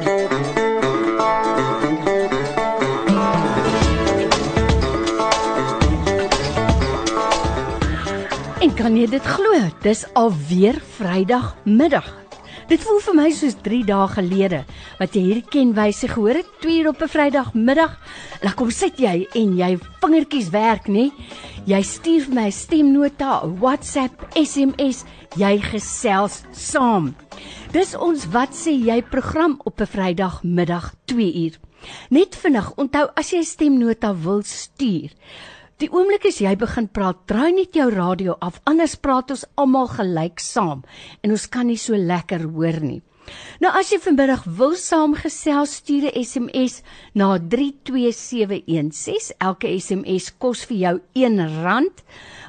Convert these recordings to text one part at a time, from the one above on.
En kan jy dit glo? Dis alweer Vrydag middag. Dit voel vir my soos 3 dae gelede wat jy hierdie kenwyse gehoor het, 2 uur op 'n Vrydagmiddag. Dan kom sit jy en jy vingertjies werk, nê? Jy stuur vir my 'n stemnota, WhatsApp, SMS, jy gesels saam. Dis ons wat sê jy program op 'n Vrydagmiddag 2 uur. Net vinnig, onthou as jy 'n stemnota wil stuur, Die oomblik as jy begin praat, draai net jou radio af, anders praat ons almal gelyk saam en ons kan nie so lekker hoor nie. Nou as jy vanmiddag wil saamgesels, stuur 'n SMS na 32716. Elke SMS kos vir jou R1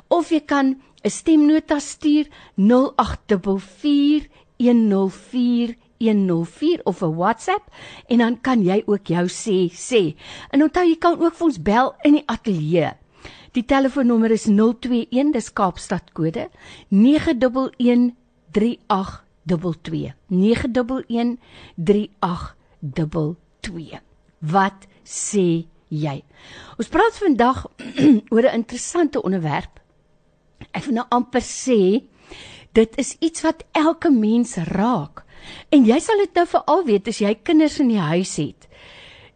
of jy kan 'n stemnota stuur 0844 104 104 of 'n WhatsApp en dan kan jy ook jou sê sê. En onthou jy kan ook vir ons bel in die ateljee. Die telefoonnommer is 021 dis Kaapstad kode 9113822 9113822 Wat sê jy? Ons praat vandag oor 'n interessante onderwerp. Ek wil nou amper sê dit is iets wat elke mens raak. En jy sal dit nou veral weet as jy kinders in die huis het.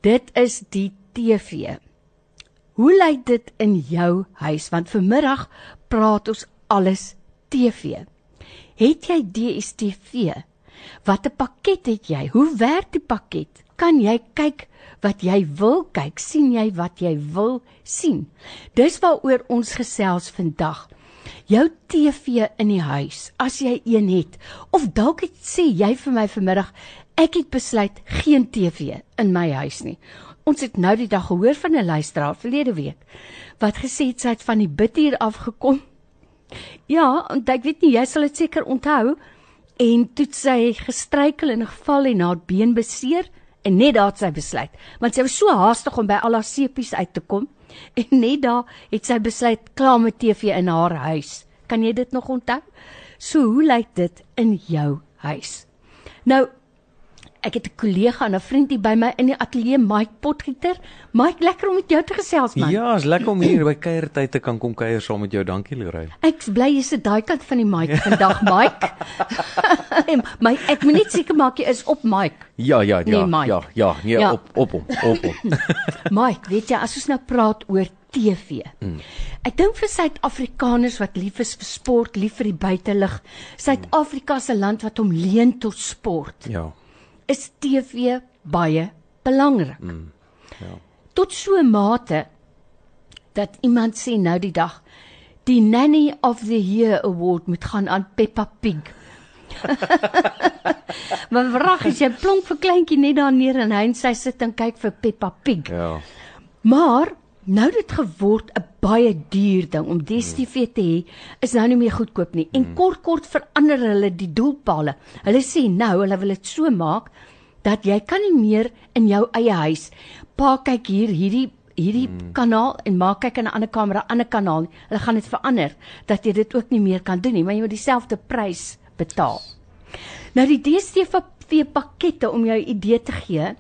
Dit is die TV. Hoe lyk dit in jou huis? Want vanmiddag praat ons alles TV. Het jy DStv? Watter pakket het jy? Hoe werk die pakket? Kan jy kyk wat jy wil kyk? sien jy wat jy wil sien? Dis waaroor ons gesels vandag. Jou TV in die huis, as jy een het, of dalk het sê jy vir my vanmiddag, ek het besluit geen TV in my huis nie. Ons het nou die dag gehoor van 'n luisteraar verlede week wat gesê het sy het van die bidtuur afgekom. Ja, en ek weet nie jy sal dit seker onthou en toe sy gestruikel en geval en haar been beseer en net daar het sy besluit want sy was so haastig om by al haar sepies uit te kom en net daar het sy besluit klaar met TV in haar huis. Kan jy dit nog onthou? So hoe lyk dit in jou huis? Nou Ek het 'n kollega en 'n vriend hier by my in die ateljee, Mike Potgieter. Mike, lekker om met jou te gesels man. Ja, is lekker om hier by kuiertyd te kan kom kuier saam met jou. Dankie, Lorraine. Ek bly jy sit daai kant van die mic vandag, Mike. my ek moet net seker maak jy is op Mike. Ja, ja, ja. Nee, ja, ja, nee, ja. op op hom, op hom. Mike, weet jy, as ons nou praat oor TV. Mm. Ek dink vir Suid-Afrikaners wat lief is vir sport, lief vir die buitelug, Suid-Afrika se land wat hom leen tot sport. Ja is TV baie belangrik. Mm, ja. Tot so 'n mate dat iemand sê nou die dag die Nanny of the Year award moet gaan aan Peppa Pig. Maar wrag as jy plonk vir kleintjie net daar neer en hy en sy sit en kyk vir Peppa Pig. Ja. Maar nou dit geword 'n baie duur ding om DStv te hê, is nou nie meer goedkoop nie. En mm. kort kort verander hulle die doelpale. Hulle sê nou hulle wil dit so maak dat jy kan nie meer in jou eie huis pa kyk hier hierdie hierdie hmm. kanaal en maak kyk in 'n ander kamera, ander kanaal. Hulle gaan dit verander dat jy dit ook nie meer kan doen nie, maar jy moet dieselfde prys betaal. Nou die DStv pakkette om jou idee te gee.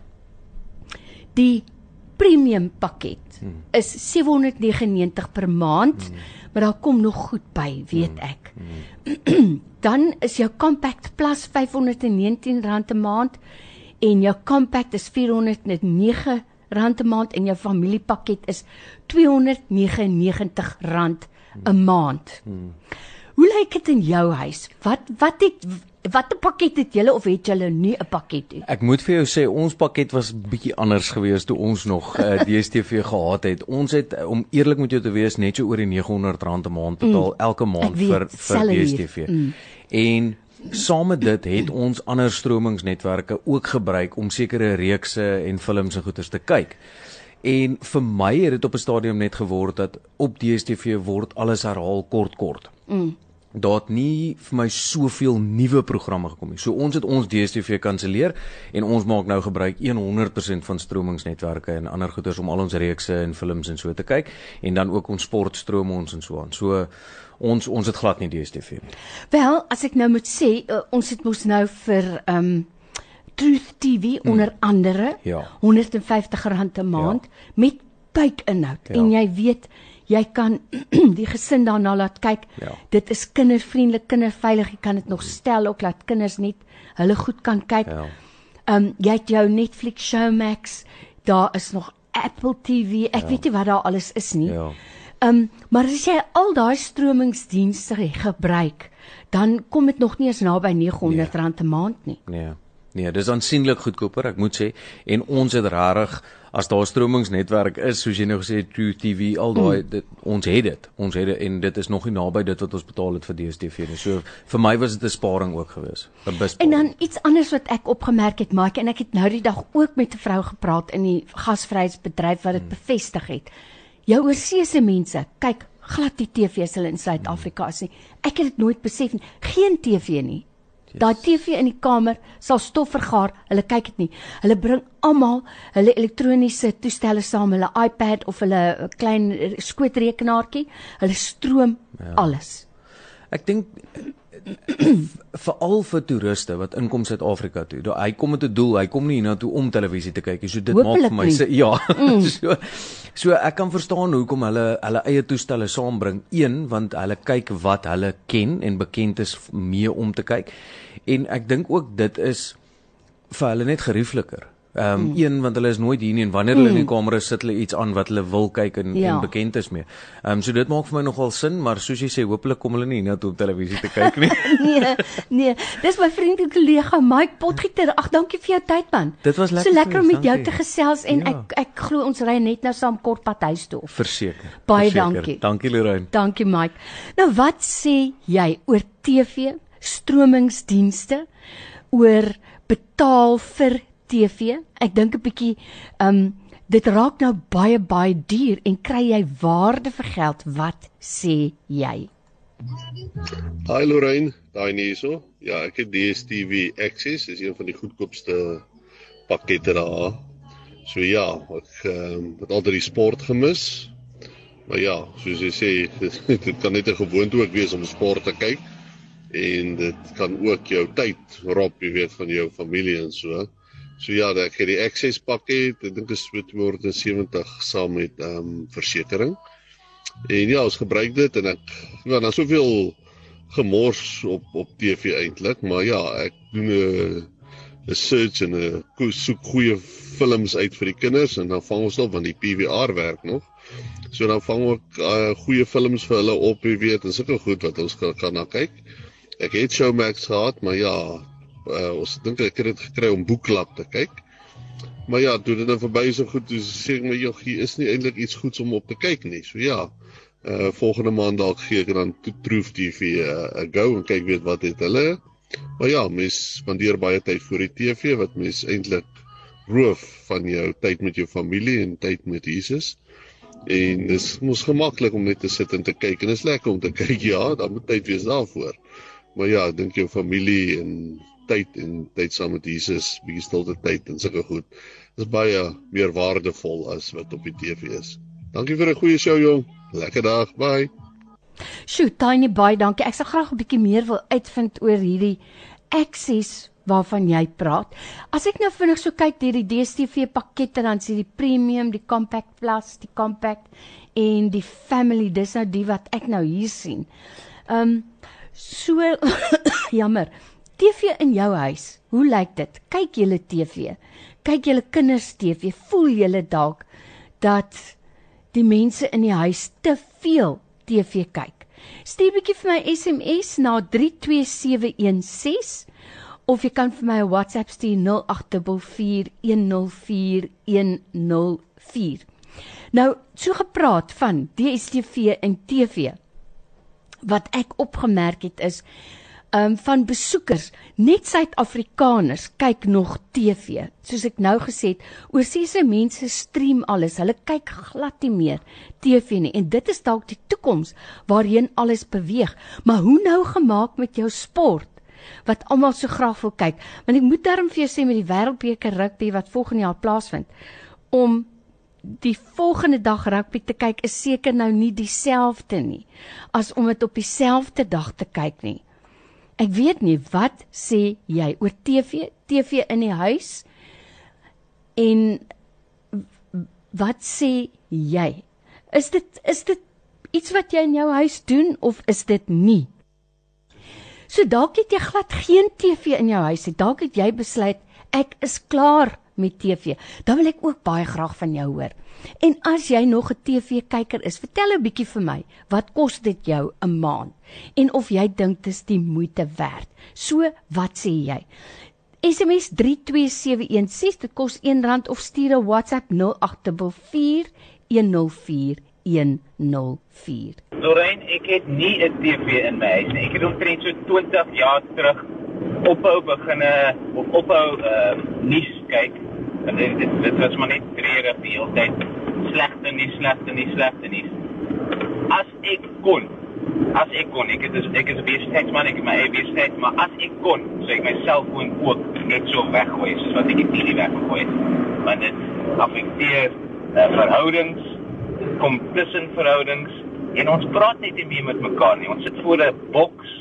Die premium pakket hmm. is 799 per maand, hmm. maar daar kom nog goed by, weet hmm. ek. Hmm. Dan is jou compact plus 519 rand 'n maand en jou compact is 409 rand 'n maand en jou familiepakket is 299 rand 'n maand. Hmm. Hoe lyk dit in jou huis? Wat wat het watter pakket het julle of het julle nie 'n pakket nie? Ek moet vir jou sê ons pakket was bietjie anders geweest toe ons nog uh, eh, DStv gehad het. Ons het om eerlik met jou te wees net so oor die 900 rand 'n maand betaal mm. elke maand weet, vir vir DStv. Mm. En saam met dit het ons ander stromingsnetwerke ook gebruik om sekere reekse en films en goeters te kyk. En vir my het dit op 'n stadium net geword dat op DStv word alles herhaal kort kort. Mm daar het nie vir my soveel nuwe programme gekom nie. So ons het ons DStv kanselleer en ons maak nou gebruik 100% van stromingsnetwerke en ander goeders om al ons reekse en films en so te kyk en dan ook ons sportstroom ons en so aan. So ons ons het glad nie DStv nie. Wel, as ek nou moet sê, uh, ons het mos nou vir ehm um, Truth TV hmm. onder andere. Ja. R150 'n maand ja. met kykinhoud ja. en jy weet jy kan die gesin daarna laat kyk. Ja. Dit is kindervriendelik, kinderveilig. Jy kan dit nog stel ook laat kinders net hulle goed kan kyk. Ja. Ehm um, jy het jou Netflix, Showmax, daar is nog Apple TV. Ek ja. weet nie wat daar alles is nie. Ja. Ehm um, maar as jy al daai stromingsdienste gebruik, dan kom dit nog nie eens naby R900 nee. 'n maand nie. Nee. Nee, dis aansienlik goedkoper, ek moet sê. En ons het regtig as daar stromingsnetwerk is, soos jy nou gesê het, True TV, al daai mm. ons het dit. Ons het dit en dit is nog nie naby dit wat ons betaal het vir DStv nie. So vir my was dit 'n sparing ook geweest. 'n Besparing. En dan iets anders wat ek opgemerk het, Mike, en ek het nou die dag ook met 'n vrou gepraat in die gasvryheidsbedryf wat dit mm. bevestig het. Jou oorseese mense, kyk glad die TV's hulle in Suid-Afrika as nie. Ek het dit nooit besef nie. Geen TV nie. Daai TV in die kamer sal stof vergaar. Hulle kyk dit nie. Hulle bring almal hulle elektroniese toestelle saam, hulle iPad of hulle klein skootrekenaartjie. Hulle stroom ja. alles. Ek dink veral vir toeriste wat inkom Suid-Afrika toe. Hy kom met 'n doel. Hy kom nie hiernatoe om televisie te kyk nie. So dit Hoopelik maak vir my se ja. Mm. so so ek kan verstaan hoekom hulle hulle eie toestelle saambring. Een want hulle kyk wat hulle ken en bekend is mee om te kyk. En ek dink ook dit is vir hulle net geriefliker. Ehm um, mm. een want hulle is nooit hier nie en wanneer hulle mm. in die kamera sit hulle iets aan wat hulle wil kyk en ja. en bekend is mee. Ehm um, so dit maak vir my nogal sin, maar soos jy sê, hopelik kom hulle nie toe op televisie te kyk nie. nee, nee. Dis my vriend en kollega Mike Potgieter. Ag, dankie vir jou tyd man. Dit was lekker. So lekker om met jou te gesels en ja. ek ek glo ons ry net nou saam kort pad huis toe. Verseker. Baie Verseker. dankie. Dankie Lorraine. Dankie Mike. Nou wat sê jy oor TV, stromingsdienste, oor betaal vir TV. Ek dink 'n bietjie um dit raak nou baie baie duur en kry jy waarde vir geld? Wat sê jy? Hi Lorraine, daai nie so. Ja, ek het DStv Access, is een van die goedkoopste pakkette daar. So ja, ek um, het altyd die sport gemis. Maar ja, soos jy sê, dit kan net 'n gewoonte ook wees om sport te kyk en dit kan ook jou tyd rob, jy weet, van jou familie en so. So ja, ek het die access pakket, ek dink is 270 saam met ehm um, versekerings. En ja, ons gebruik dit en ek ja, dan soveel gemors op op TV eintlik, maar ja, ek doen 'n 'n search en 'n soek goeie films uit vir die kinders en dan vang ons op want die PVR werk nog. So dan vang ook uh, goeie films vir hulle op, jy weet, en sulke goed wat ons kan, kan na kyk. Ek het Showmax gehad, maar ja, uh, ons dink ek het dit gekry om boekklap te kyk. Maar ja, toe dit nou verby so goed is, sê ek my jog, hier is nie eintlik iets goeds om op te kyk nie. So ja, uh volgende maand dalk gee ek dan Troof TV 'n uh, go en kyk weet wat het hulle. Maar ja, mens spandeer baie tyd voor die TV wat mens eintlik roof van jou tyd met jou familie en tyd met Jesus. En dis mos gemaklik om net te sit en te kyk en is lekker om te kyk. Ja, dan moet tyd wees daarvoor. Maar ja, ek dink jou familie en tyd en tyd saam met Jesus, bietjie stilte tyd en sulke goed. Is baie meer waardevol as wat op die TV is. Dankie vir 'n goeie show jong. Lekker dag. Bye. Sjoe, Tiny baie dankie. Ek sal graag 'n bietjie meer wil uitvind oor hierdie access waarvan jy praat. As ek nou vinnig so kyk deur die DStv pakkette dan sien die premium, die compact plus, die compact en die family. Dis nou die wat ek nou hier sien. Ehm um, so jammer. TV in jou huis, hoe lyk dit? Kyk julle TV? Kyk julle kinders TV? Voel julle dalk dat die mense in die huis te veel TV kyk? Stuur bietjie vir my SMS na 32716 of jy kan vir my 'n WhatsApp stuur 0824104104. Nou, so gepraat van DStv en TV. Wat ek opgemerk het is um, van besoekers, net Suid-Afrikaners kyk nog TV. Soos ek nou gesê het, oorsese mense stream alles. Hulle kyk glad nie meer TV nie en dit is dalk die toekoms waarheen alles beweeg. Maar hoe nou gemaak met jou sport? wat almal so graag wil kyk. Want ek moet darm vir jou sê met die Wêreldbeker rugby wat volgende jaar plaasvind om die volgende dag rugby te kyk is seker nou nie dieselfde nie as om dit op dieselfde dag te kyk nie. Ek weet nie wat sê jy oor TV, TV in die huis? En wat sê jy? Is dit is dit iets wat jy in jou huis doen of is dit nie? So dalk het jy glad geen TV in jou huis nie. Dalk het jy besluit ek is klaar met TV. Dan wil ek ook baie graag van jou hoor. En as jy nog 'n TV-kyker is, vertel 'n bietjie vir my, wat kos dit jou 'n maand? En of jy dink dit is die moeite werd. So, wat sê jy? SMS 32716 dit kos R1 of stuur 'n WhatsApp 0844 104 104. Lorraine, ek het nie 'n TV in my huis nie. Ek het omtrent so 20 jaar terug ophou beginne of ophou uh nuus kyk. En dit dit, dit was maar net treurig die hele tyd. Slegte nuus, slegte nuus, slegte nuus. As ek kon As ek kon, ek is ek is 'n besigheidsman, ek het my eie besigheid, maar as ek kon, sou ek my selfoon ook net so weggooi soos wat ek dit nie weggegooi het. Want dit affekteer uh, verhoudings, kom tussen verhoudings en ons praat net nie meer met mekaar nie. Ons sit voor 'n boks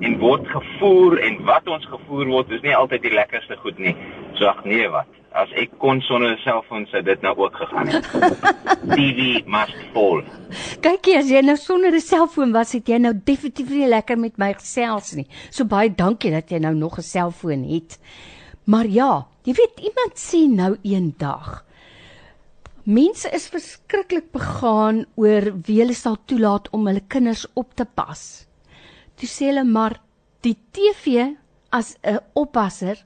en word gevoer en wat ons gevoer word is nie altyd die lekkerste goed nie. So ag nee wat. As ek kon sonder 'n selfoon sou dit nou ook gegaan het. TV must fall. Kyk jy as jy nou sonder 'n selfoon was, het jy nou definitief nie lekker met my gesels nie. So baie dankie dat jy nou nog 'n selfoon het. Maar ja, jy weet iemand sê nou eendag Mense is verskriklik begaan oor wie hulle sal toelaat om hulle kinders op te pas. Toe sê hulle maar die TV as 'n oppasser,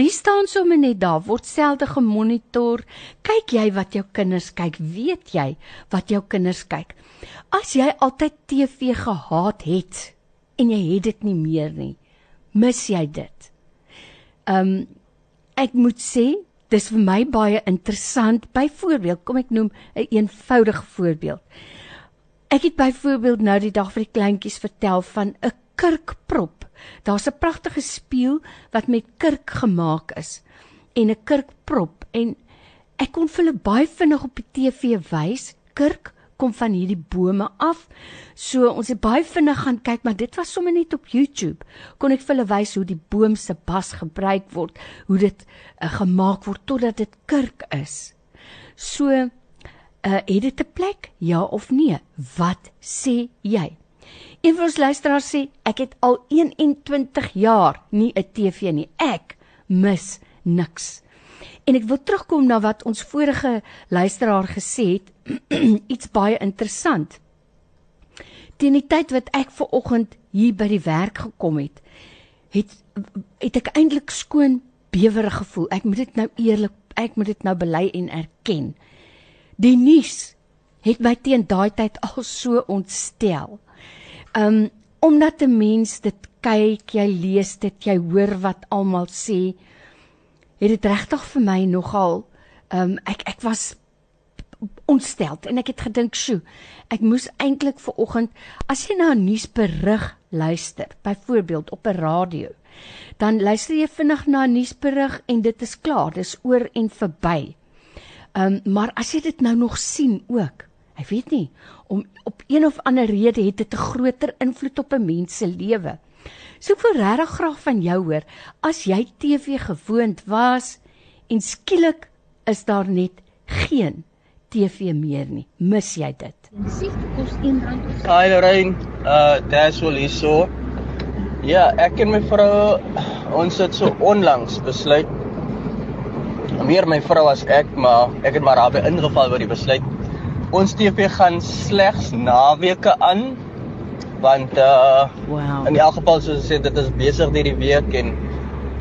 die staan sommer net daar, word selde gemonitor. Kyk jy wat jou kinders kyk? Weet jy wat jou kinders kyk? As jy altyd TV gehaat het en jy het dit nie meer nie, mis jy dit. Um ek moet sê dis vir my baie interessant. Byvoorbeeld, kom ek noem 'n een eenvoudige voorbeeld. Ek het byvoorbeeld nou die dag vir die kleintjies vertel van 'n kurkprop. Daar's 'n pragtige spieël wat met kurk gemaak is en 'n kurkprop en ek kon vir hulle baie vinnig op die TV wys kurk kom van hierdie bome af. So ons het baie vinnig gaan kyk, maar dit was sommer net op YouTube. Kon ek vir hulle wys hoe die boom se bas gebruik word, hoe dit uh, gemaak word totdat dit kurk is. So uh het dit 'n plek? Ja of nee? Wat sê jy? Een van ons luisteraars sê ek het al 21 jaar nie 'n TV nie. Ek mis niks. En ek wil terugkom na wat ons vorige luisteraar gesê het, iets baie interessant. Teen die tyd wat ek ver oggend hier by die werk gekom het, het het ek eintlik skoon bewerig gevoel. Ek moet dit nou eerlik, ek moet dit nou bely en erken. Die nuus het my teen daai tyd al so ontstel. Um omdat 'n mens dit kyk, jy lees dit, jy hoor wat almal sê, het dit regtig vir my nogal um ek ek was ontsteld en ek het gedink, "Sjoe, ek moes eintlik ver oggend as jy na 'n nuusberig luister, byvoorbeeld op 'n radio, dan luister jy vinnig na 'n nuusberig en dit is klaar, dis oor en verby. Um maar as jy dit nou nog sien ook, ek weet nie, om op een of ander rede het dit 'n groter invloed op 'n mens se lewe. So ek wil regtig graag van jou hoor, as jy TV gewoond was en skielik is daar net geen TV meer nie, mis jy dit? Sê kos R1. Hi Lorraine, uh dis wel hierso. Ja, ek en my vrou ons het so onlangs besluit meer my vrou as ek, maar ek het maar daarby ingeval oor die besluit. Ons TV gaan slegs naweke aan want uh wow. in elk geval soos ek sê dit is besig hierdie week en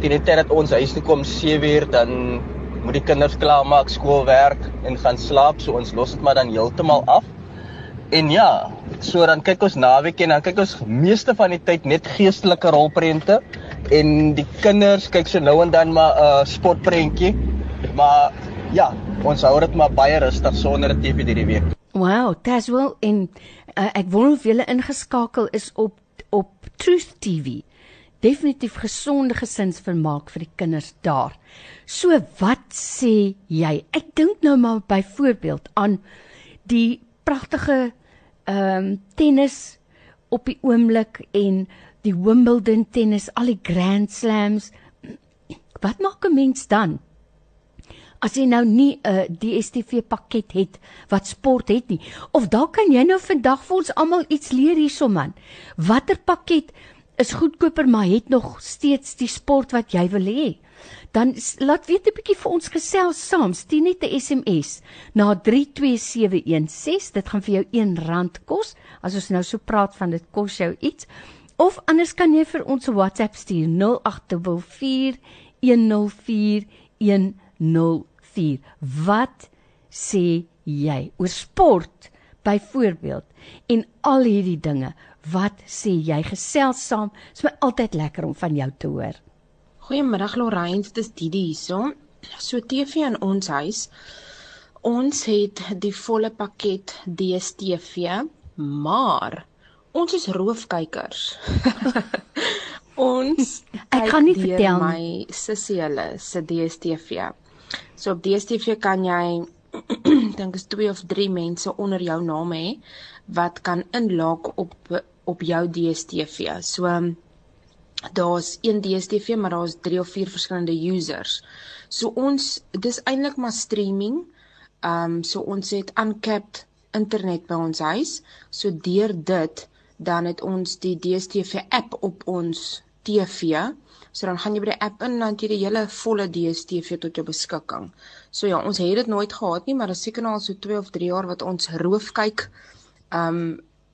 teen die tyd dat ons huis toe kom 7uur dan moet die kinders klaar maak skoolwerk en gaan slaap so ons los dit maar dan heeltemal af en ja so dan kyk ons naweek en dan kyk ons meeste van die tyd net geestelike rolprente en die kinders kyk so nou en dan maar 'n uh, sportprentjie maar ja ons hou dit maar baie rustig sonder 'n TV hierdie week Wow, dis wel en uh, ek wonder of julle ingeskakel is op op Truth TV. Definitief gesonde gesinsvermaak vir die kinders daar. So wat sê jy? Ek dink nou maar byvoorbeeld aan die pragtige ehm um, tennis op die oomblik en die Wimbledon tennis, al die Grand Slams. Wat maak 'n mens dan? As jy nou nie 'n uh, DStv pakket het wat sport het nie, of dalk kan jy nou vandag vir ons almal iets leer hierso man. Watter pakket is goedkoper maar het nog steeds die sport wat jy wil hê? dan laat weet 'n bietjie vir ons gesels saam. Stuur net 'n SMS na 32716. Dit gaan vir jou R1 kos. As ons nou so praat van dit kos jou iets. Of anders kan jy vir ons 'n WhatsApp stuur 0824104104. Wat sê jy oor sport byvoorbeeld en al hierdie dinge? Wat sê jy gesels saam? Dit is my altyd lekker om van jou te hoor. Goeiemiddag Lorraine, dit is Didi hierso. So TV in ons huis. Ons het die volle pakket DStv, maar ons is roofkykers. ons ek kan nie vertel my sussie hulle se DStv. So op DStv kan jy dink is 2 of 3 mense onder jou naam hê wat kan inlaag op op jou DStv. So daar's een DStv maar daar's 3 of 4 verskillende users. So ons dis eintlik maar streaming. Ehm um, so ons het uncapped internet by ons huis. So deur dit dan het ons die DStv app op ons TV. So dan gaan jy by die app in en dan jy die hele volle DStv tot jou beskikking. So ja, ons het dit nooit gehad nie, maar dit seker nou al so 2 of 3 jaar wat ons roof kyk. Ehm um,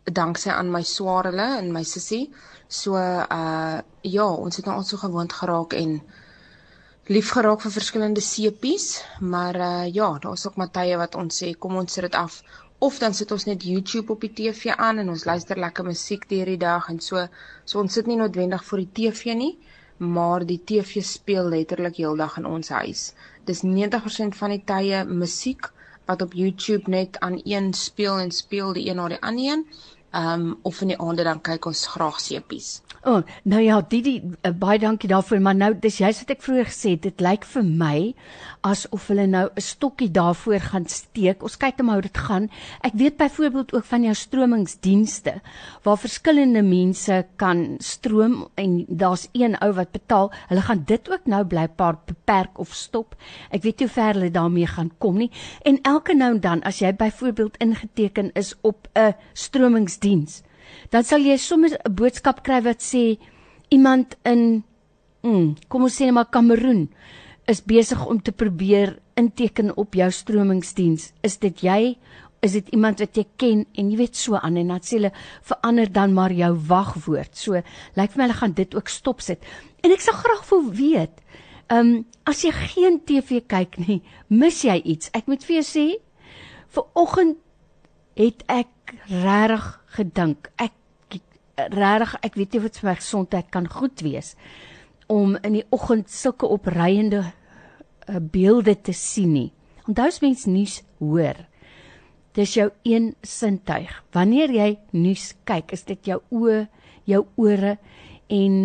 danksy aan my swaar hulle en my sussie. So uh ja, ons het nou al so gewoond geraak en lief geraak vir verskillende sepies, maar uh ja, daar's ook Matye wat ons sê kom ons sit dit af of dan sit ons net YouTube op die TV aan en ons luister lekker musiek deur die dag en so so ons sit nie noodwendig voor die TV nie, maar die TV speel letterlik heeldag in ons huis. Dis 90% van die tye musiek wat op YouTube net aan een speel en speel die een na die ander een um of in die aande dan kyk ons graag sepies. O, oh, nou ja, Didi, uh, baie dankie daarvoor, maar nou dis jy's wat ek vroeër gesê het, dit lyk vir my asof hulle nou 'n stokkie daarvoor gaan steek. Ons kyk net hoe dit gaan. Ek weet byvoorbeeld ook van jou stromingsdienste waar verskillende mense kan stroom en daar's een ou wat betaal. Hulle gaan dit ook nou blykbaar beperk of stop. Ek weet nie hoe ver hulle daarmee gaan kom nie. En elke nou en dan as jy byvoorbeeld ingeteken is op 'n stromingsdiens dan sal jy sommer 'n boodskap kry wat sê iemand in mm, kom ons sê net maar Kameroen is besig om te probeer inteken op jou stromingsdiens. Is dit jy? Is dit iemand wat jy ken en jy weet so aan en dan sê hulle verander dan maar jou wagwoord. So lyk vir my hulle gaan dit ook stop sit. En ek sal graag wil weet, ehm um, as jy geen TV kyk nie, mis jy iets? Ek moet vir jou sê, vir oggend het ek regtig gedink. Ek regtig ek weet nie wat vir my gesondheid kan goed wees om in die oggend sulke opreiende uh, beelde te sien nie. Onthou as mens nuus hoor, dis jou een sintuig. Wanneer jy nuus kyk, is dit jou oë, jou ore en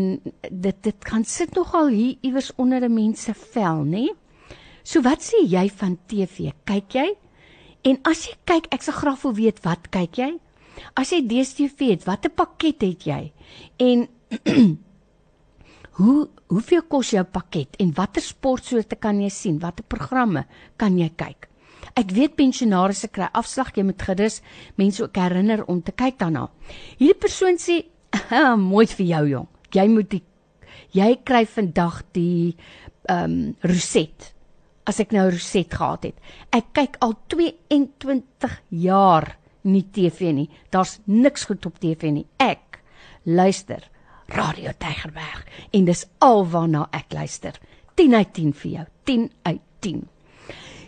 dit dit kan sit nogal hier iewers onder 'n mens se vel, nê? So wat sê jy van TV? Kyk jy? En as jy kyk, ek sal graag wil weet wat kyk jy? As jy DStv het, watter pakket het jy? En hoe hoeveel kos jou pakket en watter sportsoorte kan jy sien? Watter programme kan jy kyk? Ek weet pensionaars kry afslag, jy moet gerus mense ook herinner om te kyk daarna. Hierdie persoon sê, "Mooi vir jou jong. Jy moet die jy kry vandag die ehm um, reset as ek nou Roset gehad het. Ek kyk al 22 jaar nie TV nie. Daar's niks goed op TV nie. Ek luister Radio Tygerberg en dis alwaarna ek luister. 10 uit 10 vir jou. 10 uit 10.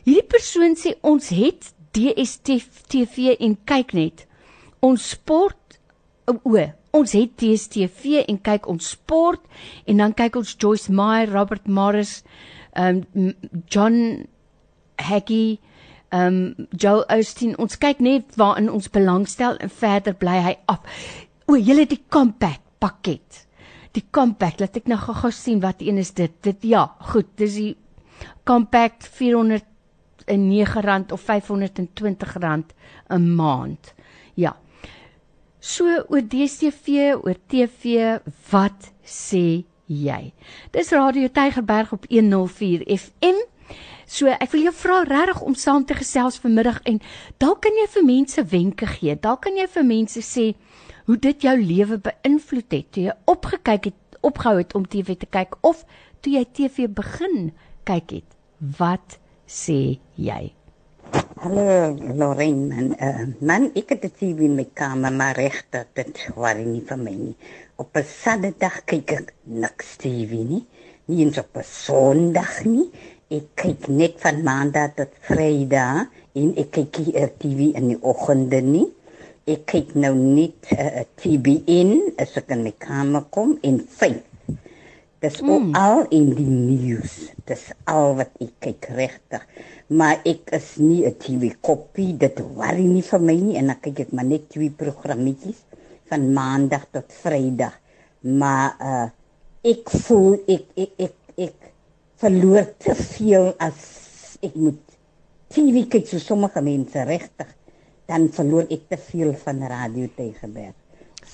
Hierdie persoon sê ons het DStv en kyk net ons sport o, ons het DStv en kyk ons sport en dan kyk ons Joyce Meyer, Robert Morris, um John Hagee, um Joel Osteen. Ons kyk net waarin ons belangstel en verder bly hy af. O, julle die compact pakket. Die compact, laat ek nou gou-gou sien wat een is dit. Dit ja, goed, dis die compact 409 rand of 520 rand 'n maand. Ja. So oor DStv, oor TV, wat sê jy? Dis Radio Tygerberg op 104 FM. So ek wil jou vra regtig om saam te gesels vanmiddag en dalk kan jy vir mense wenke gee. Dalk kan jy vir mense sê hoe dit jou lewe beïnvloed het toe jy opgekyk het, opgehou het om TV te kyk of toe jy TV begin kyk het. Wat sê jy? Hallo Lorraine man, uh, man ek het dit hier in my kamer maar regte dit was nie vir my nie. Op 'n Saterdag kyk ek niks TV nie. Nie eens op 'n Sondag nie. Ek kyk net van Maandag tot Vrydag en ek kyk hier TV in die oggende nie. Ek kyk nou net uh, TV in as ek in my kamer kom en fyn. Dis mm. al in die nuus. Dis al wat ek kyk regtig. Maar ek is nie 'n TV koppie. Dit worry nie vir my nie en dan kyk ek maar net twee programmetjies van maandag tot vrydag. Maar uh ek voel ek ek ek, ek verloor te veel as ek moet TV kyk so sommige mense regtig dan verloor ek te veel van radio tegenberg.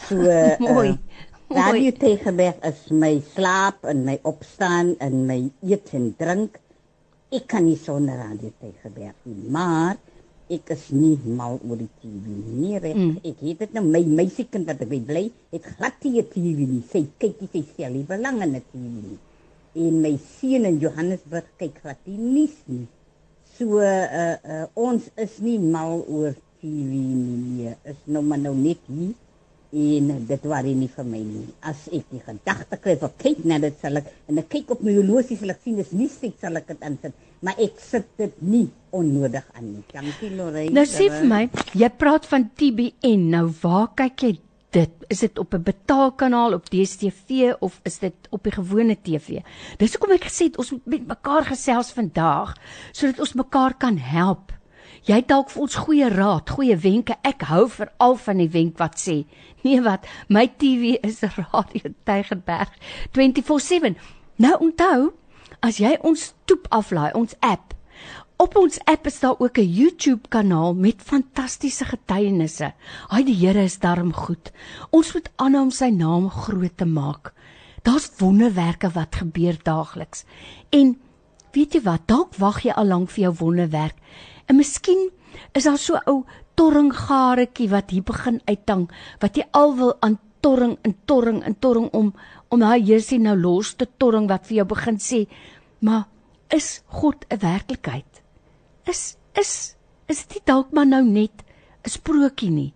So uh, mooi. Radio Tegenberg is my slaap en my opstaan en my eet en drink. Ek kan nie sonder Radio Tegenberg nie, maar ek is nie mal oor die TV nie. Reg, mm. ek het dit nou my meisiekind wat by bly, het glad nie TV nie. Sy kyk nie sy sel nie belang in die TV nie. En my seun in Johannesburg kyk glad nie nuus nie. So uh, uh, ons is nie mal oor TV nie. Is nou maar nou net hier en dit worry nie vir my nie. As ek die gedagte kry van kyk net dit sal ek en ek kyk op my horlosie sal ek sien dis nie sek sal ek dit insit, maar ek sit dit nie onnodig aan nie. Dankie Lorraine. Nou sê vir my, jy praat van TBN. Nou waar kyk jy dit? Is dit op 'n betaalkanaal op DStv of is dit op die gewone TV? Dis hoekom ek gesê het ons moet met mekaar gesels vandag sodat ons mekaar kan help. Jy dalk vir ons goeie raad, goeie wenke. Ek hou veral van die wenk wat sê Nee wat, my TV is Radio Tygerberg 24/7. Nou onthou, as jy ons toep aflaai, ons app. Op ons app is daar ook 'n YouTube kanaal met fantastiese getuienisse. Haai die Here is darm goed. Ons moet aanhou om sy naam groot te maak. Daar's wonderwerke wat gebeur daagliks. En weet jy wat, dalk wag jy al lank vir jou wonderwerk. En miskien is daar so 'n ou torringgaretjie wat hier begin uittang wat jy al wil aan torring en torring en torring om om daai Jesusie nou los te torring wat vir jou begin sê maar is God 'n werklikheid is is is dit dalk maar nou net 'n sprokie nie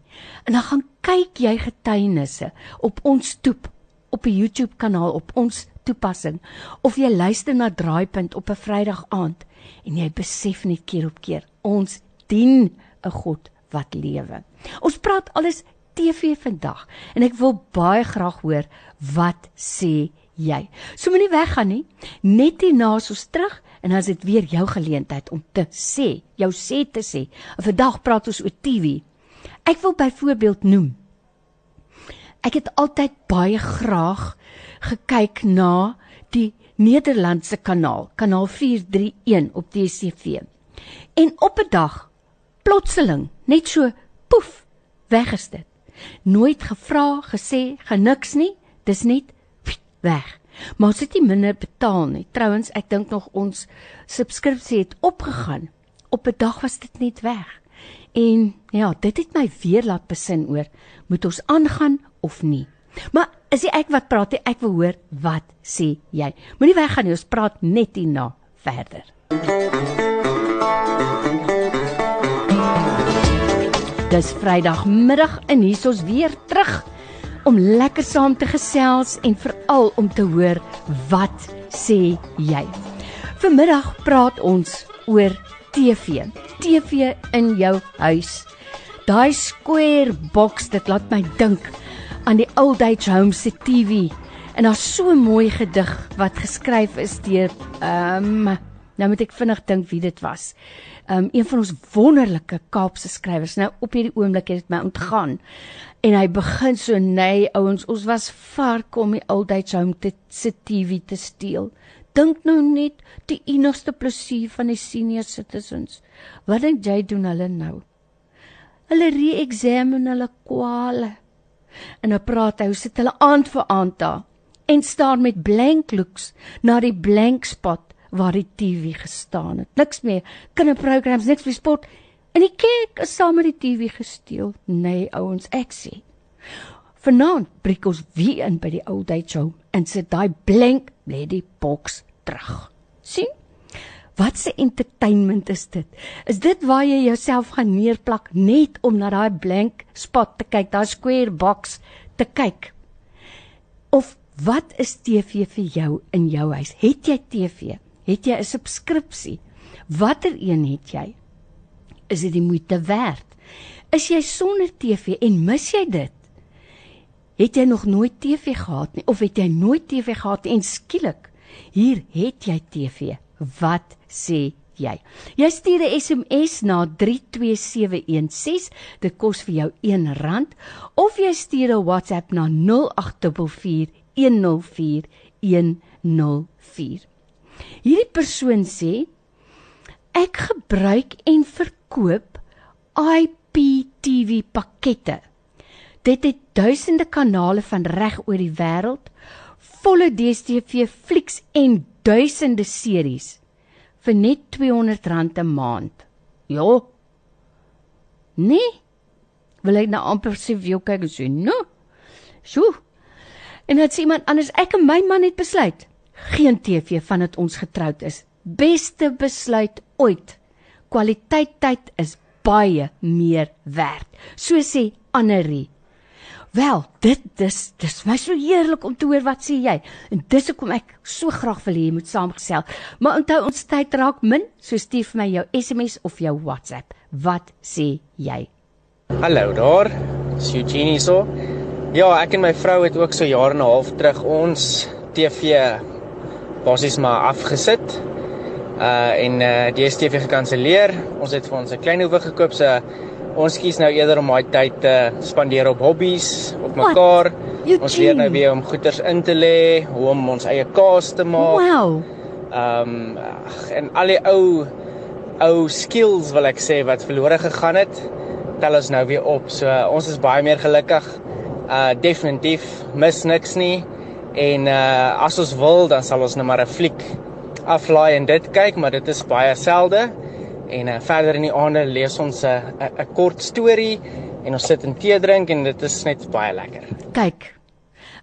en dan gaan kyk jy getuienisse op ons toep op 'n YouTube kanaal op ons toepassing of jy luister na draaipunt op 'n Vrydag aand en jy besef net keer op keer ons dien 'n God wat lewe. Ons praat alles TV vandag en ek wil baie graag hoor wat sê jy. So moenie weggaan nie. Net hierna ons terug en dan is dit weer jou geleentheid om te sê, jou sê te sê. Vandag praat ons oor TV. Ek wil byvoorbeeld noem. Ek het altyd baie graag gekyk na die Nederlandse kanaal, kanaal 431 op DStv. En op 'n dag plotseling net so poef weg is dit. Nooit gevra, gesê, geniks nie, dis net weg. Maar as dit nie minder betaal nie. Trouwens, ek dink nog ons subskripsie het opgegaan. Op 'n dag was dit net weg. En ja, dit het my weer laat besin oor moet ons aangaan of nie. Maar is dit ek wat praat, ek wil hoor wat sê jy. Moenie weggaan nie, ons praat net hierna verder. Dis Vrydagmiddag en hier is ons weer terug om lekker saam te gesels en veral om te hoor wat sê jy. Vanmiddag praat ons oor TV. TV in jou huis. Daai square box dit laat my dink aan die old age home se TV. En daar's so 'n mooi gedig wat geskryf is deur ehm um, nou moet ek vinnig dink wie dit was um, een van ons wonderlike Kaapse skrywers. Nou op hierdie oomblik het dit my ontgaan. En hy begin so nei ouens, ons was vark om die age home te se TV te steel. Dink nou net die enigste plesier van die senior citizens. Wat dink jy doen hulle nou? Hulle re-examine hulle kwale En nou praat hy, sit hulle aand vir aand daar en staan met blank looks na die blank spot waar die TV gestaan het. Niks meer kinderprograms, niks vir sport. En die kerk is saam met die TV gesteel. Nee, ouens, ek sê. Vanaand breek ons weer in by die old age home en sit daai blank lady box terug. sien? Wat 'n entertainment is dit? Is dit waar jy jouself gaan neerplak net om na daai blank spot te kyk, daai square box te kyk? Of wat is TV vir jou in jou huis? Het jy TV? Het jy 'n subskripsie? Watter een het jy? Is dit die moeite werd? Is jy sonder TV en mis jy dit? Het jy nog nooit TV gehad nie of het jy nooit TV gehad en skielik hier het jy TV? Wat sê jy? Jy stuur 'n SMS na 32716. Dit kos vir jou R1 of jy stuur 'n WhatsApp na 0844104104. Hierdie persoon sê ek gebruik en verkoop IPTV pakkette Dit het duisende kanale van reg oor die wêreld, volle DStv flieks en duisende series vir net R200 'n maand. Ja. Nee. Wil ek nou amper sê vir jou kyk as jy no. Sjoe. En dit sê iemand anders ek en my man het besluit geen TV vandat ons getroud is. Beste besluit ooit. Kwaliteit tyd is baie meer werd. So sê Annerie. Wel, dit dis dis my so heerlik om te hoor wat sê jy. En dis hoekom ek so graag wil hê jy moet saamgesel. Maar onthou ons tyd raak min, so stuur vir my jou SMS of jou WhatsApp. Wat sê jy? Hallo daar. Is Eugenie so? Ja, ek en my vrou het ook so jare en 'n half terug ons TV basies maar afgesit. Uh en uh die STV gekanselleer. Ons het vir ons 'n klein hoewe gekoop so Ons kies nou eerder om daai tyd te spandeer op hobbies, op mekaar. Ons leer nou weer om goeders in te lê, hoe om ons eie kaas te maak. Wow. Ehm um, en al die ou ou skills wil ek sê wat verlore gegaan het, tel ons nou weer op. So ons is baie meer gelukkig. Uh definitief mis niks nie. En uh as ons wil, dan sal ons net nou maar 'n fliek aflaai en dit kyk, maar dit is baie selde. En uh, verder in die aande lees ons 'n uh, 'n kort storie en ons sit en tee drink en dit is net baie lekker. Kyk.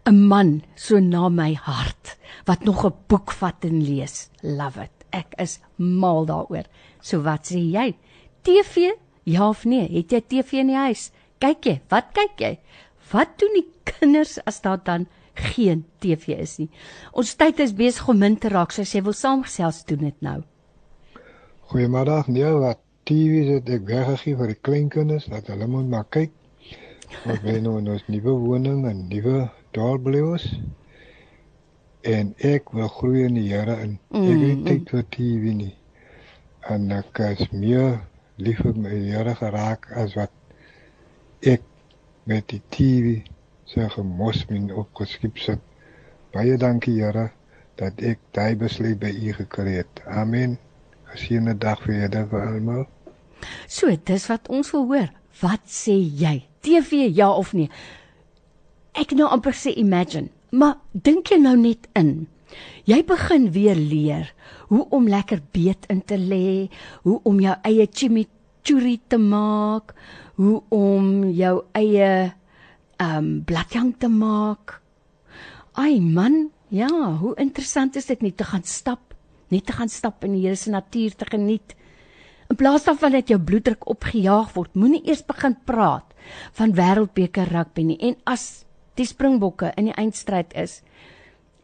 'n Man so na my hart wat nog 'n boek vat en lees. Love it. Ek is mal daaroor. So wat sê jy? TV? Ja of nee? Het jy TV in die huis? Kyk jy? Wat kyk jy? Wat doen die kinders as daar dan geen TV is nie? Ons tyd is besig om min te raak, so as jy wil saamgesels doen dit nou. Goeiemiddag. Nee, wat TV het ek weggegee vir die kleinkinders dat hulle moet maar kyk. Ons bly nou in ons nuwe woning en nuwe doorbleus. En ek wil groei in die Here in. Ek het tyd vir TV nie. En ek is meer lief vir my Here geraak as wat ek met die TV se gemos min opgeskep sit. Baie dankie Here dat ek daai besluit by U gekry het. Amen. Geseënde dag vir julle almal. So, dis wat ons wil hoor. Wat sê jy? TV ja of nee? Ek nou amper sê imagine, maar dink jy nou net in. Jy begin weer leer hoe om lekker beet in te lê, hoe om jou eie chimichurri te maak, hoe om jou eie um, bladjang te maak. Ai man, ja, hoe interessant is dit nie te gaan stap net te gaan stap in die Here se natuur te geniet. In plaas daarvan dat jou bloeddruk opgejaag word, moenie eers begin praat van wêreldbeker rugby nie. En as die Springbokke in die eindstryd is,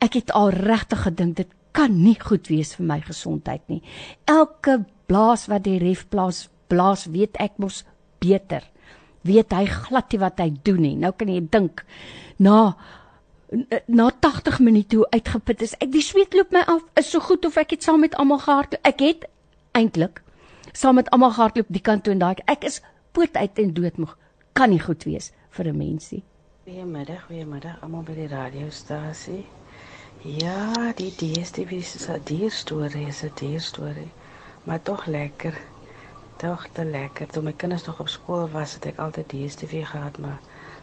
ek het al regtig gedink dit kan nie goed wees vir my gesondheid nie. Elke blaas wat die ref blaas, blaas weet ek mos beter. Weet hy glad nie wat hy doen nie. Nou kan jy dink na na 80 minute hoe uitgeput is. Ek die sweet loop my af. Is so goed of ek het saam met almal gehardloop. Ek het eintlik saam met almal gehardloop die kant toe en daai. Ek is poot uit en doodmoeg. Kan nie goed wees vir 'n mensie. Goeiemiddag, goeiemiddag almal by die radiostasie. Ja, die DSTV 'n dier storie, 'n dier storie. Maar tog lekker. Tog te lekker. Toe my kinders nog op skool was, het ek altyd DSTV gehad, maar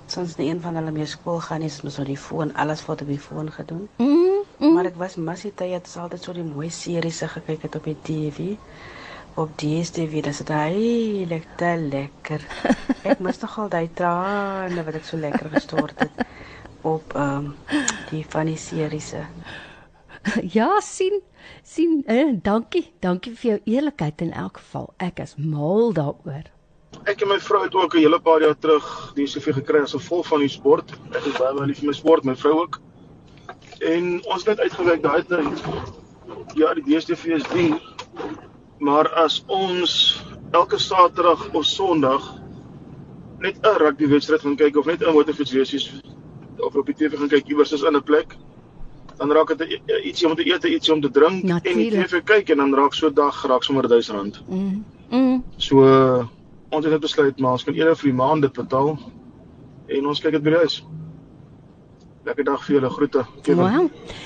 Soms nie een van hulle meer skool gaan nie, soms op die foon, alles word op die foon gedoen. Mm, mm. Maar ek was massie tyd het altyd so die mooi series gekyk het op die TV. Op DStv, dis dit heilig te lekker. Ek mis nog al daai trane wat ek so lekker gestort het op ehm um, die van die series. Ja, sien, sien, eh, dankie, dankie vir jou eerlikheid in elk geval. Ek is mal daaroor. Ek en my vrou het ook 'n hele paar jaar terug die CV gekry as gevolg van die sport. Ek is baie lief vir my sport, my vrou ook. En ons het uitgewerk daai tyd. Ja, die DStv is duur. Maar as ons elke Saterdag of Sondag net 'n rugbywedstryd gaan kyk of net 'n motorfietsresies of op die TV gaan kyk iewers is in 'n plek, dan raak dit ietsie om te eet, ietsie om te drink Natuurlijk. en die TV kyk en dan raak so dag raak sommer R1000. Mm. Mm. So uh, ons het net besluit maar ons kan eerder vir die maand dit betaal en ons kyk dit by die huis. Lekker dag vir julle groete. Kevin. Wow.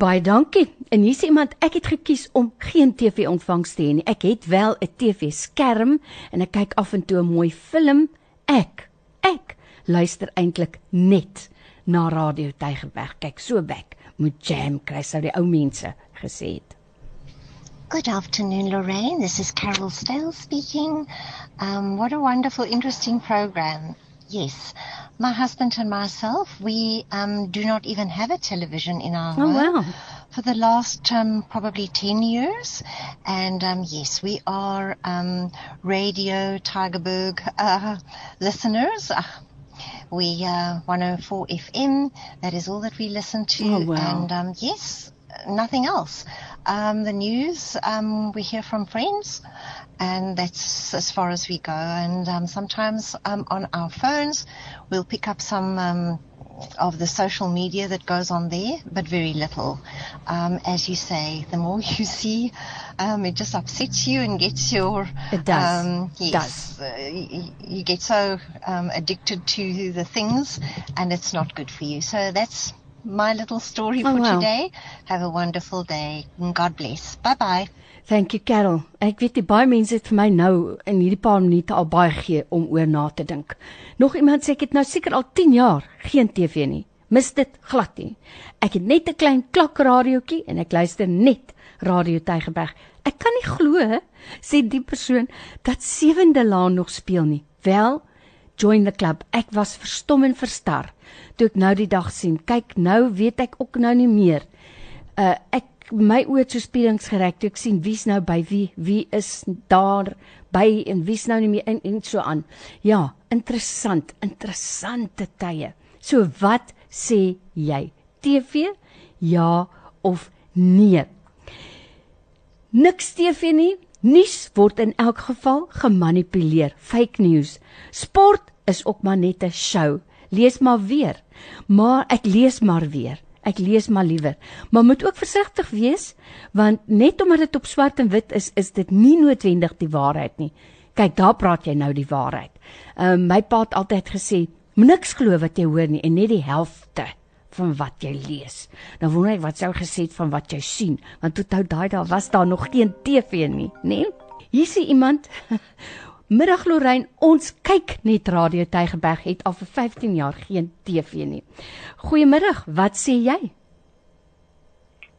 Baie dankie. En hier's iemand, ek het gekies om geen TV ontvangs te hê nie. Ek het wel 'n TV skerm en ek kyk af en toe 'n mooi film. Ek, ek luister eintlik net na Radio Tygerberg. Kyk so weg. Moet jam kry sou die ou mense gesê het. Good afternoon, Lorraine. This is Carol Stale speaking. Um, what a wonderful, interesting program. Yes, my husband and myself, we um, do not even have a television in our Oh home wow. for the last um, probably 10 years. And um, yes, we are um, Radio Tigerberg uh, listeners. Uh, we uh, 104 FM, that is all that we listen to. Oh, wow. And um, yes, nothing else. Um, the news, um, we hear from friends, and that's as far as we go. And um, sometimes um, on our phones, we'll pick up some um, of the social media that goes on there, but very little. Um, as you say, the more you see, um, it just upsets you and gets your. It does. Um, yes, Uh, you, you get so um, addicted to the things, and it's not good for you. So that's my little story Oh, for wow. today. Have a wonderful day. and God bless. Bye bye. Thank you Carol. Ek weet die baie mense het vir my nou in hierdie paar minute al baie gee om oor na te dink. Nog iemand sê ek het nou seker al 10 jaar geen TV nie. Mis dit glad nie. Ek het net 'n klein klakradiootjie en ek luister net Radio Tygerberg. Ek kan nie glo sê die persoon dat Sewende Laan nog speel nie. Wel, join the club. Ek was verstom en verstar toe ek nou die dag sien. Kyk, nou weet ek ook nou nie meer. Uh ek my oë het so spiedings gereik toe ek sien wie's nou by wie, wie is daar by en wie's nou nie meer in en so aan. Ja, interessant, interessante tye. So wat sê jy? TV? Ja of nee? Niks TV nie. Nuus word in elk geval gemanipuleer. Fake news. Sport is ook maar net 'n show. Lees maar weer. Maar ek lees maar weer. Ek lees maar liewer. Maar moet ook versigtig wees want net omdat dit op swart en wit is, is dit nie noodwendig die waarheid nie. Kyk, daar praat jy nou die waarheid. Ehm uh, my pa het altyd gesê, "Moenie niks glo wat jy hoor nie en net die helfte van wat jy lees. Nou wonder ek wat sou gesê het van wat jy sien, want toe daai daar was daar nog geen TV nie, né? Nee? Hier sien iemand Middag Lorraine, ons kyk net Radio Tygerberg het al vir 15 jaar geen TV nie. Goeiemiddag, wat sê jy?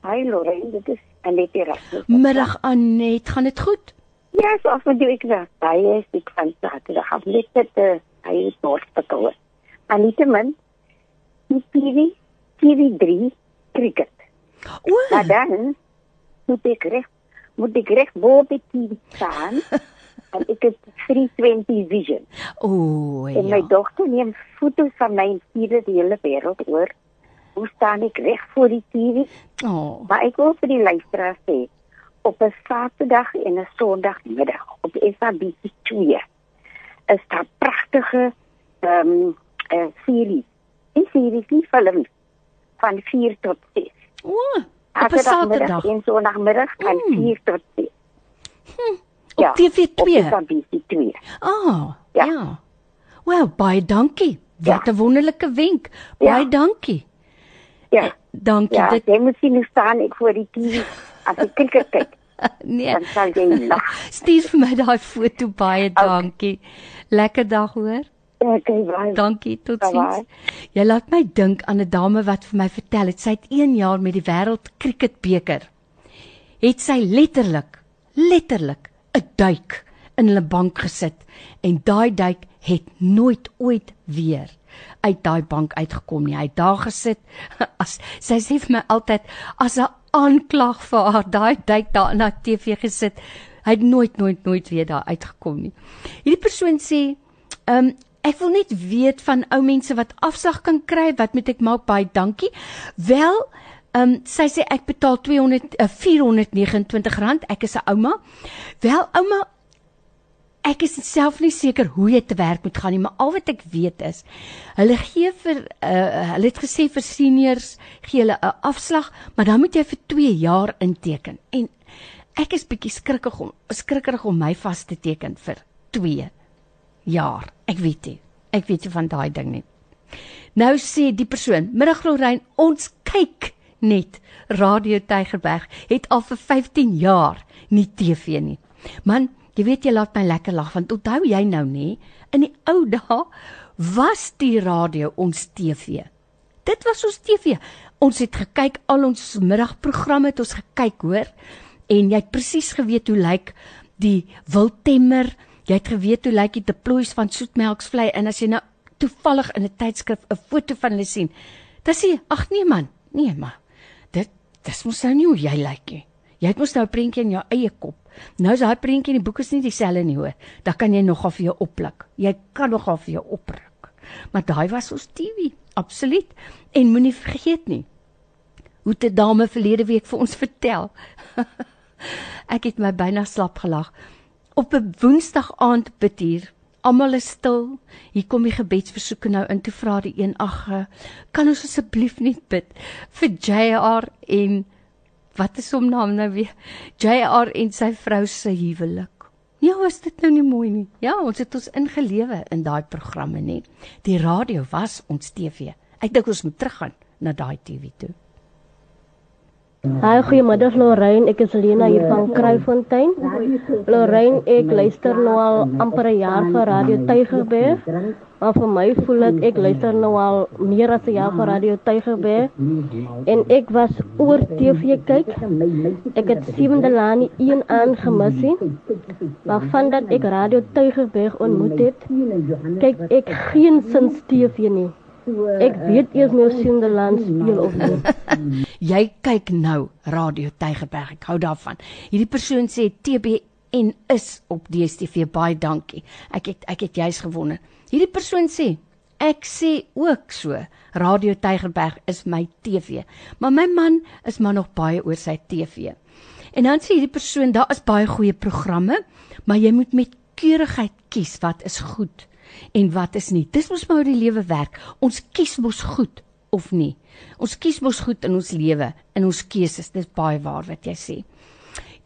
Hi Lorraine, dit is Annette Erasmus. Middag Anet, gaan dit goed? Ja, so af en toe ek weg. Hy is ek van Saterdag af net dit uh, hy is noordspitaal. En nietemin die TV TV3 cricket. O, Maar dan moet ek reg moet ek reg bo op die TV staan. en ek het 320 vision. o En my ja. dogter neem foto's van my en stuur dit die hele wêreld oor. Hoe staan ek reg voor die TV? Oh, Maar ek wil vir die luisteraars sê op 'n Saterdag en 'n Sondagmiddag op SABC 2 is daar pragtige ehm um, uh, series. Die series nie film van 4 tot 6. o, op 'n Saterdag en Sondagmiddag van Mm. 4 tot 6. Op TV2. Op SABC 2. Ah, Ja. ja. Wel, baie dankie. Wat Ja. 'n wonderlike wenk. Ja. Baie dankie. Ja. Dankie. Ja, Dit jy moet sien hoe staan ek voor die TV as ek kyk kyk. nee. Dan sal jy lag. Stuur vir my daai foto baie dankie. Lekker dag hoor. Okay, baie. Dankie, totsiens. Jy laat my dink aan 'n dame wat vir my vertel het sy het 1 jaar met die wêreld cricketbeker. Het sy letterlik, letterlik 'n duik in hulle bank gesit en daai duik het nooit ooit weer uit daai bank uitgekom nie. Hy het daar gesit as sy sê vir my altyd as 'n aanklag vir haar daai duik daar na TV gesit. Hy het nooit nooit nooit weer daar uitgekom nie. Hierdie persoon sê, ehm um, ek wil net weet van ou mense wat afslag kan kry, wat moet ek maak? Baie dankie. Wel, ehm um, sy sê ek betaal 200 uh, 429 rand. Ek is 'n ouma. Wel, ouma, ek is self nie seker hoe dit te werk moet gaan nie, maar al wat ek weet is hulle gee vir uh, hulle het gesê vir seniors gee hulle 'n afslag, maar dan moet jy vir 2 jaar inteken. En ek is bietjie skrikkig om skrikkerig om my vas te teken vir 2 jaar. Ek weet nie. Ek weet nie van daai ding nie. Nou sê die persoon, "Middag Lorraine, ons kyk net Radio Tygerberg het al vir 15 jaar nie TV nie." Man, Jy weet jy laat my lekker lag want onthou jy nou nê in die ou dae was die radio ons TV. Dit was ons TV. Ons het gekyk al ons middagprogramme het ons gekyk hoor en jy het presies geweet hoe lyk die wildtemmer. Jy het geweet hoe lyk die deploys van soetmelksvlei en as jy nou toevallig in 'n tydskrif 'n foto van hulle sien, dan sê ag nee man, nee maar. Dit dis mos nou nie hoe jy lyk nie. Jy het mos nou 'n prentjie in jou eie kop. Nou is daai prentjie in die boek is nie dieselfde nie hoor. Dan kan jy nogal vir jou oppluk. Jy kan nogal vir jou opruk. Maar daai was ons TV, absoluut. En moenie vergeet nie. Hoe te dame verlede week vir ons vertel. Ek het my byna slap gelag. Op 'n Woensdag aand bid hier. Almal is stil. Hier kom die gebedsversoeke nou in toe vra die een ag, kan ons asseblief net bid vir JR en wat is hom naam nou weer? JR en sy vrou se huwelik. Ja, was dit nou nie mooi nie? Ja, ons het ons ingelewe in daai programme nie. Die radio was ons TV. Ek dink ons moet teruggaan na daai TV toe. Hi, goeiemiddag Lorraine. Ek is Lena hier van Kruifontein. Lorraine, ek luister nou al amper 'n jaar vir Radio Tygerberg. Maar vir my voel dit ek luister nou al meer as 'n jaar vir Radio Tygerberg. En ek was oor TV kyk. Ek het Sewende Laan 1 aan gemis nie. Maar vandat ek Radio Tygerberg ontmoet het, kyk ek geen sins TV nie. Ek weet eers nou Sinderland speel of nie. Jy kyk nou Radio Tygerberg. Ek hou daarvan. Hierdie persoon sê TBN is op DStv. Baie dankie. Ek het ek het juis gewonder. Hierdie persoon sê ek sê ook so. Radio Tygerberg is my TV. Maar my man is maar nog baie oor sy TV. En dan sê hierdie persoon daar is baie goeie programme, maar jy moet met keurigheid kies wat is goed en wat is nie. Dis mos maar hoe die lewe werk. Ons kies mos goed of nie. Ons kies mos goed in ons lewe, in ons keuses. Dis baie waar wat jy sê.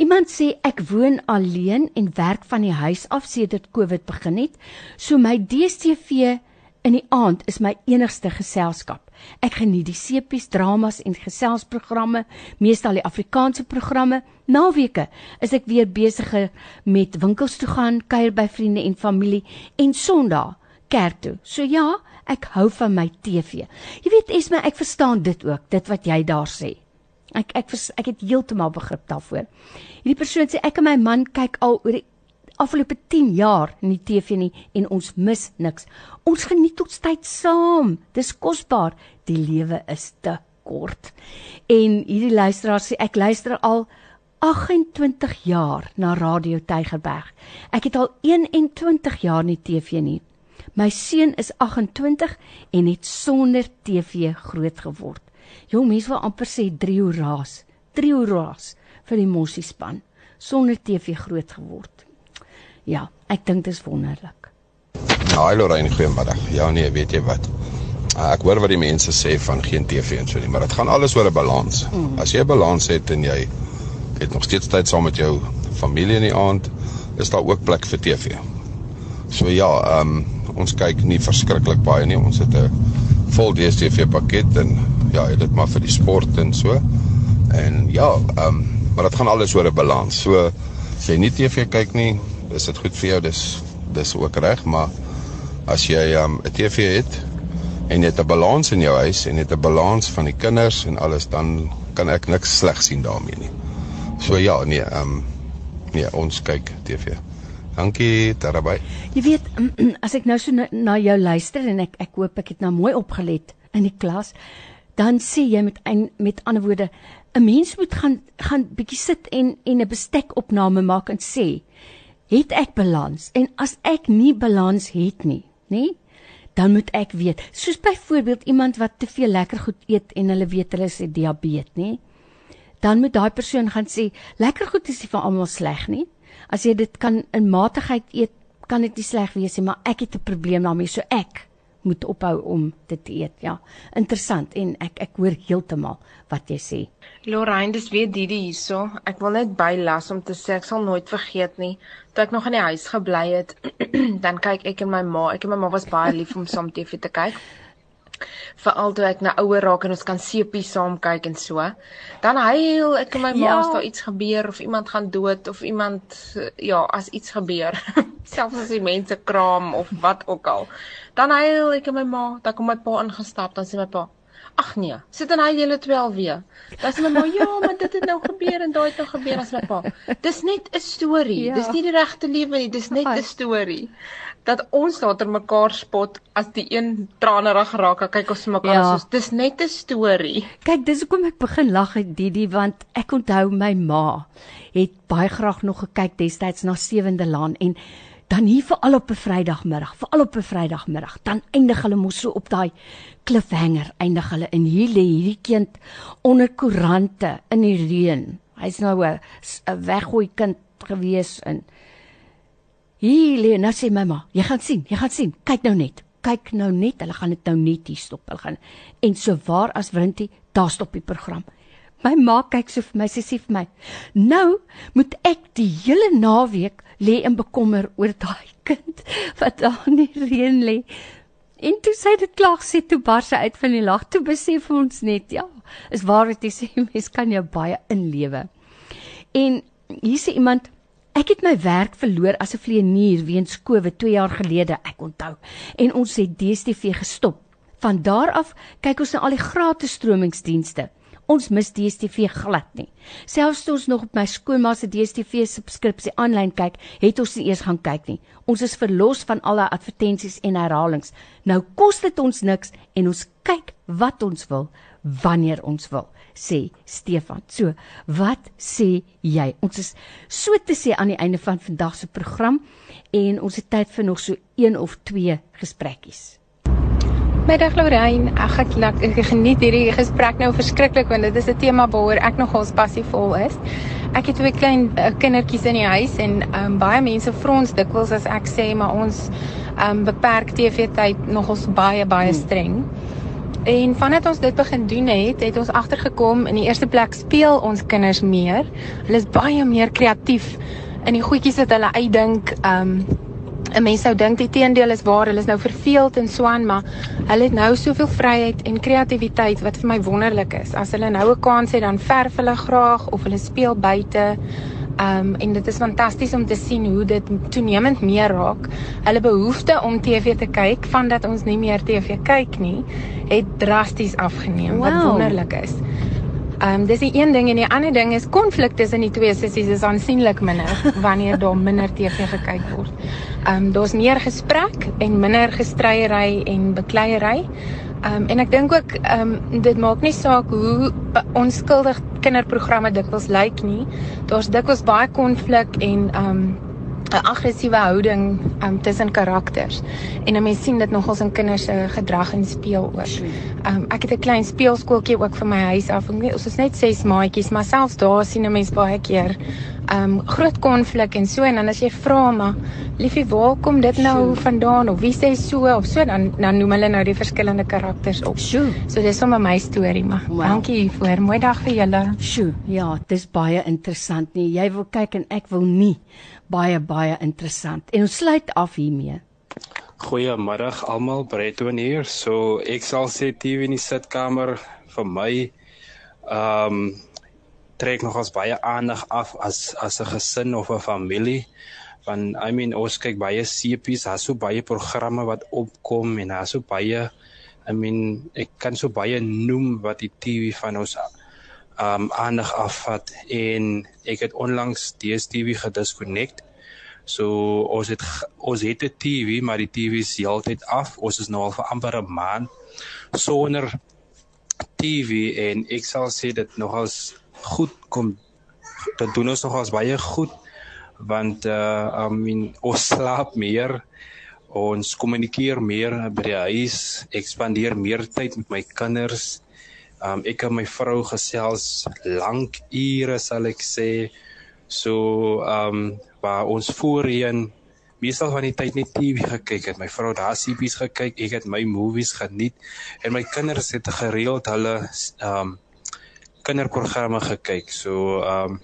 Iemand sê ek woon alleen en werk van die huis af sedert Covid begin het. So my DStv in die aand is my enigste geselskap. Ek geniet die sepies, dramas en geselsprogramme, meestal die Afrikaanse programme. Naweke is ek weer besig met winkels toe gaan, kuier by vriende en familie en Sondag kerk toe. So ja, ek hou van my TV. Jy weet Esme, ek verstaan dit ook, dit wat jy daar sê. Ek ek ek het heeltemal begrip daarvoor. Hierdie persoon sê ek en my man kyk al oor die afgelope 10 jaar in die TV nie en ons mis niks. Ons geniet ons tyd saam. Dis kosbaar. Die lewe is te kort. En hierdie luisteraar sê ek luister al 28 jaar na Radio Tygerberg. Ek het al 21 jaar nie TV nie. My seun is 28 en het sonder TV groot geword. Jong mense wil amper sê 3 hoeraas. 3 hoeraas vir die Mossie span sonder TV groot geword. Ja, ek dink dit is wonderlik. Ja, Lorraine, goeiemiddag. Ja nee, weet jy wat? Ah, ek hoor wat die mense sê van geen TV en so nie, maar dit gaan alles oor 'n balans. Mm. As jy 'n balans het en jy het nog steeds tyd saam met jou familie in die aand, is daar ook plek vir TV. So ja, ehm um, ons kyk nie verskriklik baie nie. Ons het 'n vol DStv pakket en ja, dit maar vir die sport en so. En ja, ehm um, maar dit gaan alles oor 'n balans. So as jy nie TV kyk nie, is dit goed vir jou, dis dis ook reg, maar as jy 'n um, TV het en jy het 'n balans in jou huis en jy het 'n balans van die kinders en alles dan kan ek niks sleg sien daarmee nie. So ja, nee, ehm um, nee, ons kyk TV. Dankie, Tarabai. Jy weet, as ek nou so na, na jou luister en ek ek hoop ek het nou mooi opgelet in die klas, dan sê jy met een, met ander woorde, 'n mens moet gaan gaan bietjie sit en en 'n bestekopname maak en sê, het ek balans? En as ek nie balans het nie, nê? Dan moet ek weet, soos byvoorbeeld iemand wat te veel lekker goed eet en hulle weet hulle het diabetes, nê? Dan moet daai persoon gaan sê, lekker goed is nie vir almal sleg nie as jy dit kan in matigheid eet, kan dit nie sleg wees nie, maar ek het 'n probleem daarmee, so ek moet ophou om dit te eet. Ja, interessant en ek ek hoor heeltemal wat jy sê. Lorraine, dis weer Didi hierso. Ek wil net bylas om te sê ek sal nooit vergeet nie toe ek nog in die huis gebly het. dan kyk ek en my ma, ek en my ma was baie lief om saam TV te kyk veral toe ek nou ouer raak en ons kan sepie saam kyk en so. Dan huil ek en my ma as ja. daar iets gebeur of iemand gaan dood of iemand ja, as iets gebeur, selfs as die mense kraam of wat ook al. Dan huil ek en my ma, dan kom my pa ingestap, dan sê my pa, Ag nee, sit dan hy julle 12 weer. Dan sê my ma, ja, maar dit het nou gebeur en daai het nou gebeur as my pa. Dis net 'n storie. Ja. Dis nie die regte lewe nie, dis net 'n storie dat ons later mekaar spot as die een tranerig raak en kyk ons mekaar ja. soos dis net 'n storie. Kyk, dis hoekom ek begin lag het Didi want ek onthou my ma het baie graag nog gekyk destyds na Sewende Laan en dan hier vir al op 'n Vrydagmiddag, vir al op 'n Vrydagmiddag, dan eindig hulle mos so op daai cliffhanger, eindig hulle in hier lê hierdie kind onder koerante in die reën. Hy's nou 'n weggooi kind gewees in Hier lê nou sê mamma, jy gaan sien, jy gaan sien. Kyk nou net. Kyk nou net, hulle gaan dit nou net hier stop. Hulle gaan en so waar as Wintie, daar stop die program. My ma kyk so vir my, sy sê vir my, "Nou moet ek die hele naweek lê en bekommer oor daai kind wat daar in die reën lê." En toe sê dit klaar sê toe bars sy uit van die lag. Toe besef ons net, ja, is waar wat jy sê, mens kan jou baie inlewe. En hier sê iemand Ek het my werk verloor as 'n vleienier weens COVID 2 jaar gelede, ek onthou. En ons het DStv gestop. Van daar af kyk ons na al die gratis stromingsdienste. Ons mis DStv glad nie. Selfs toe ons nog op my skoonma se DStv subskripsie aanlyn kyk, het ons nie eers gaan kyk nie. Ons is verlos van al die advertensies en herhalings. Nou kos dit ons niks en ons kyk wat ons wil wanneer ons wil sê Stefan. So, wat sê jy? Ons is so te sê aan die einde van vandag se program en ons het tyd vir nog so een of twee gesprekkies. Middag Lorraine, ag ek, ek, ek geniet hierdie gesprek nou verskriklik want dit is 'n tema waaroor ek nogals passievol is. Ek het twee klein uh, kindertjies in die huis en um, baie mense vra ons dikwels as ek sê maar ons um, beperk TV tyd nogals baie baie hmm. streng. En vandat ons dit begin doen het, het ons agtergekom in die eerste plek speel ons kinders meer. Hulle is baie meer kreatief in die goedjies wat hulle uitdink. Um 'n mens sou dink die teendeel is waar, hulle is nou verveeld en swaan, maar hulle het nou soveel vryheid en kreatiwiteit wat vir my wonderlik is. As hulle nou 'n kans het, dan verf hulle graag of hulle speel buite. Um en dit is fantasties om te sien hoe dit toenemend meer raak. Hulle behoefte om TV te kyk vandat ons nie meer TV kyk nie, het drasties afgeneem. Wow. Wat wonderlik is. Um dis die een ding en die ander ding is konflik tussen die twee sissies is aansienlik minder wanneer daar minder TV gekyk word. Um daar's meer gesprek en minder gestryery en bekleierery. Ehm um, en ek dink ook ehm um, dit maak nie saak hoe onskuldig kinderprogramme dikwels lyk nie. Daar's dikwels baie konflik en ehm um, 'n aggressiewe houding um, tussen karakters. En 'n mens sien dit nogals in kinders se gedrag en speel ook. Um, ek het 'n klein speelskooltjie ook vir my huis af. Ons is net ses maatjies, maar selfs daar sien 'n mens baie keer um groot konflik en so en dan as jy vra maar liefie waar kom dit nou vandaan of wie sê so of so dan dan noem hulle nou die verskillende karakters op. Sjoe. So dis sommer my storie maar. Wow. Dankie vir mooi dag vir julle. Sjoe. Ja, dis baie interessant nie. Jy wil kyk en ek wil nie baie baie interessant. En ons sluit af hiermee. Goeiemiddag almal, Breton hier. So ek sal sê TV in die sitkamer vir my ehm um, trek nog as baie aandag af as as 'n gesin of 'n familie Want I mean ons kyk baie seepies, daar's so baie programme wat opkom en daar's so baie I mean ek kan so baie noem wat die TV van ons um aandag afvat en ek het onlangs DStv gedisconnect. So ons het ons het 'n TV, maar die TV is heeltyd af. Ons is nou al vir amper 'n maand sonder TV en ek sal sê dit nogals goed kom dit doen ons nogals baie goed want uh I mean ons slaap meer ons kommunikeer meer by die huis ek spandeer meer tyd met my kinders Um ek en my vrou gesels lank ure sal ek sê. So um waar ons voorheen meestal van die tyd net TV gekyk het. My vrou daar CP's gekyk, ek het my movies geniet en my kinders het gereeld hulle um kinderprogramme gekyk. So um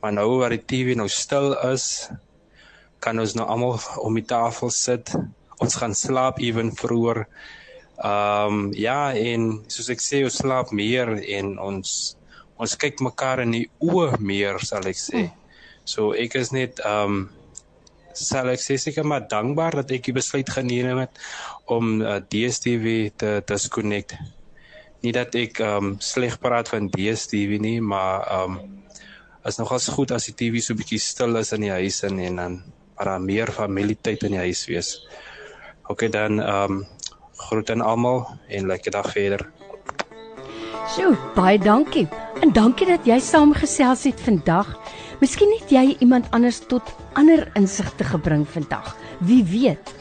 maar nou waar die TV nou stil is, kan ons nou almal om die tafel sit. Ons gaan slaap ewen vroeër. Ehm um, ja en soos ek sê ons slaap meer en ons ons kyk mekaar in die oë meer sal ek sê. So ek is net ehm um, sal ek sê seker maar dankbaar dat ek die besluit geneem het om uh, DStv te disconnect. Nie dat ek ehm um, sleg praat van DStv nie, maar ehm um, is nogals goed as die TV so bietjie stil is in die huis en en dan maar meer familietyd in die huis wees. OK dan ehm um, Groet aan almal en lekker dag verder. Sjoe, baie dankie. En dankie dat jy saamgesels het vandag. Miskien het jy iemand anders tot ander insigte gebring vandag. Wie weet.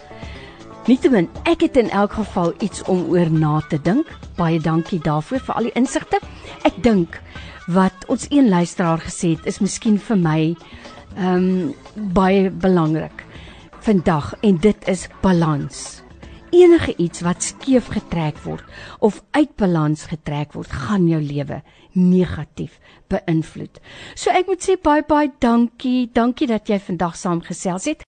Nietemin, ek het in elk geval iets om oor na te dink. Baie dankie daarvoor vir al die insigte. Ek dink wat ons een luisteraar gesê het is miskien vir my ehm um, baie belangrik vandag en dit is balans enige iets wat skeef getrek word of uit balans getrek word, gaan jou lewe negatief beïnvloed. So ek moet sê baie baie dankie. Dankie dat jy vandag saam gesels het.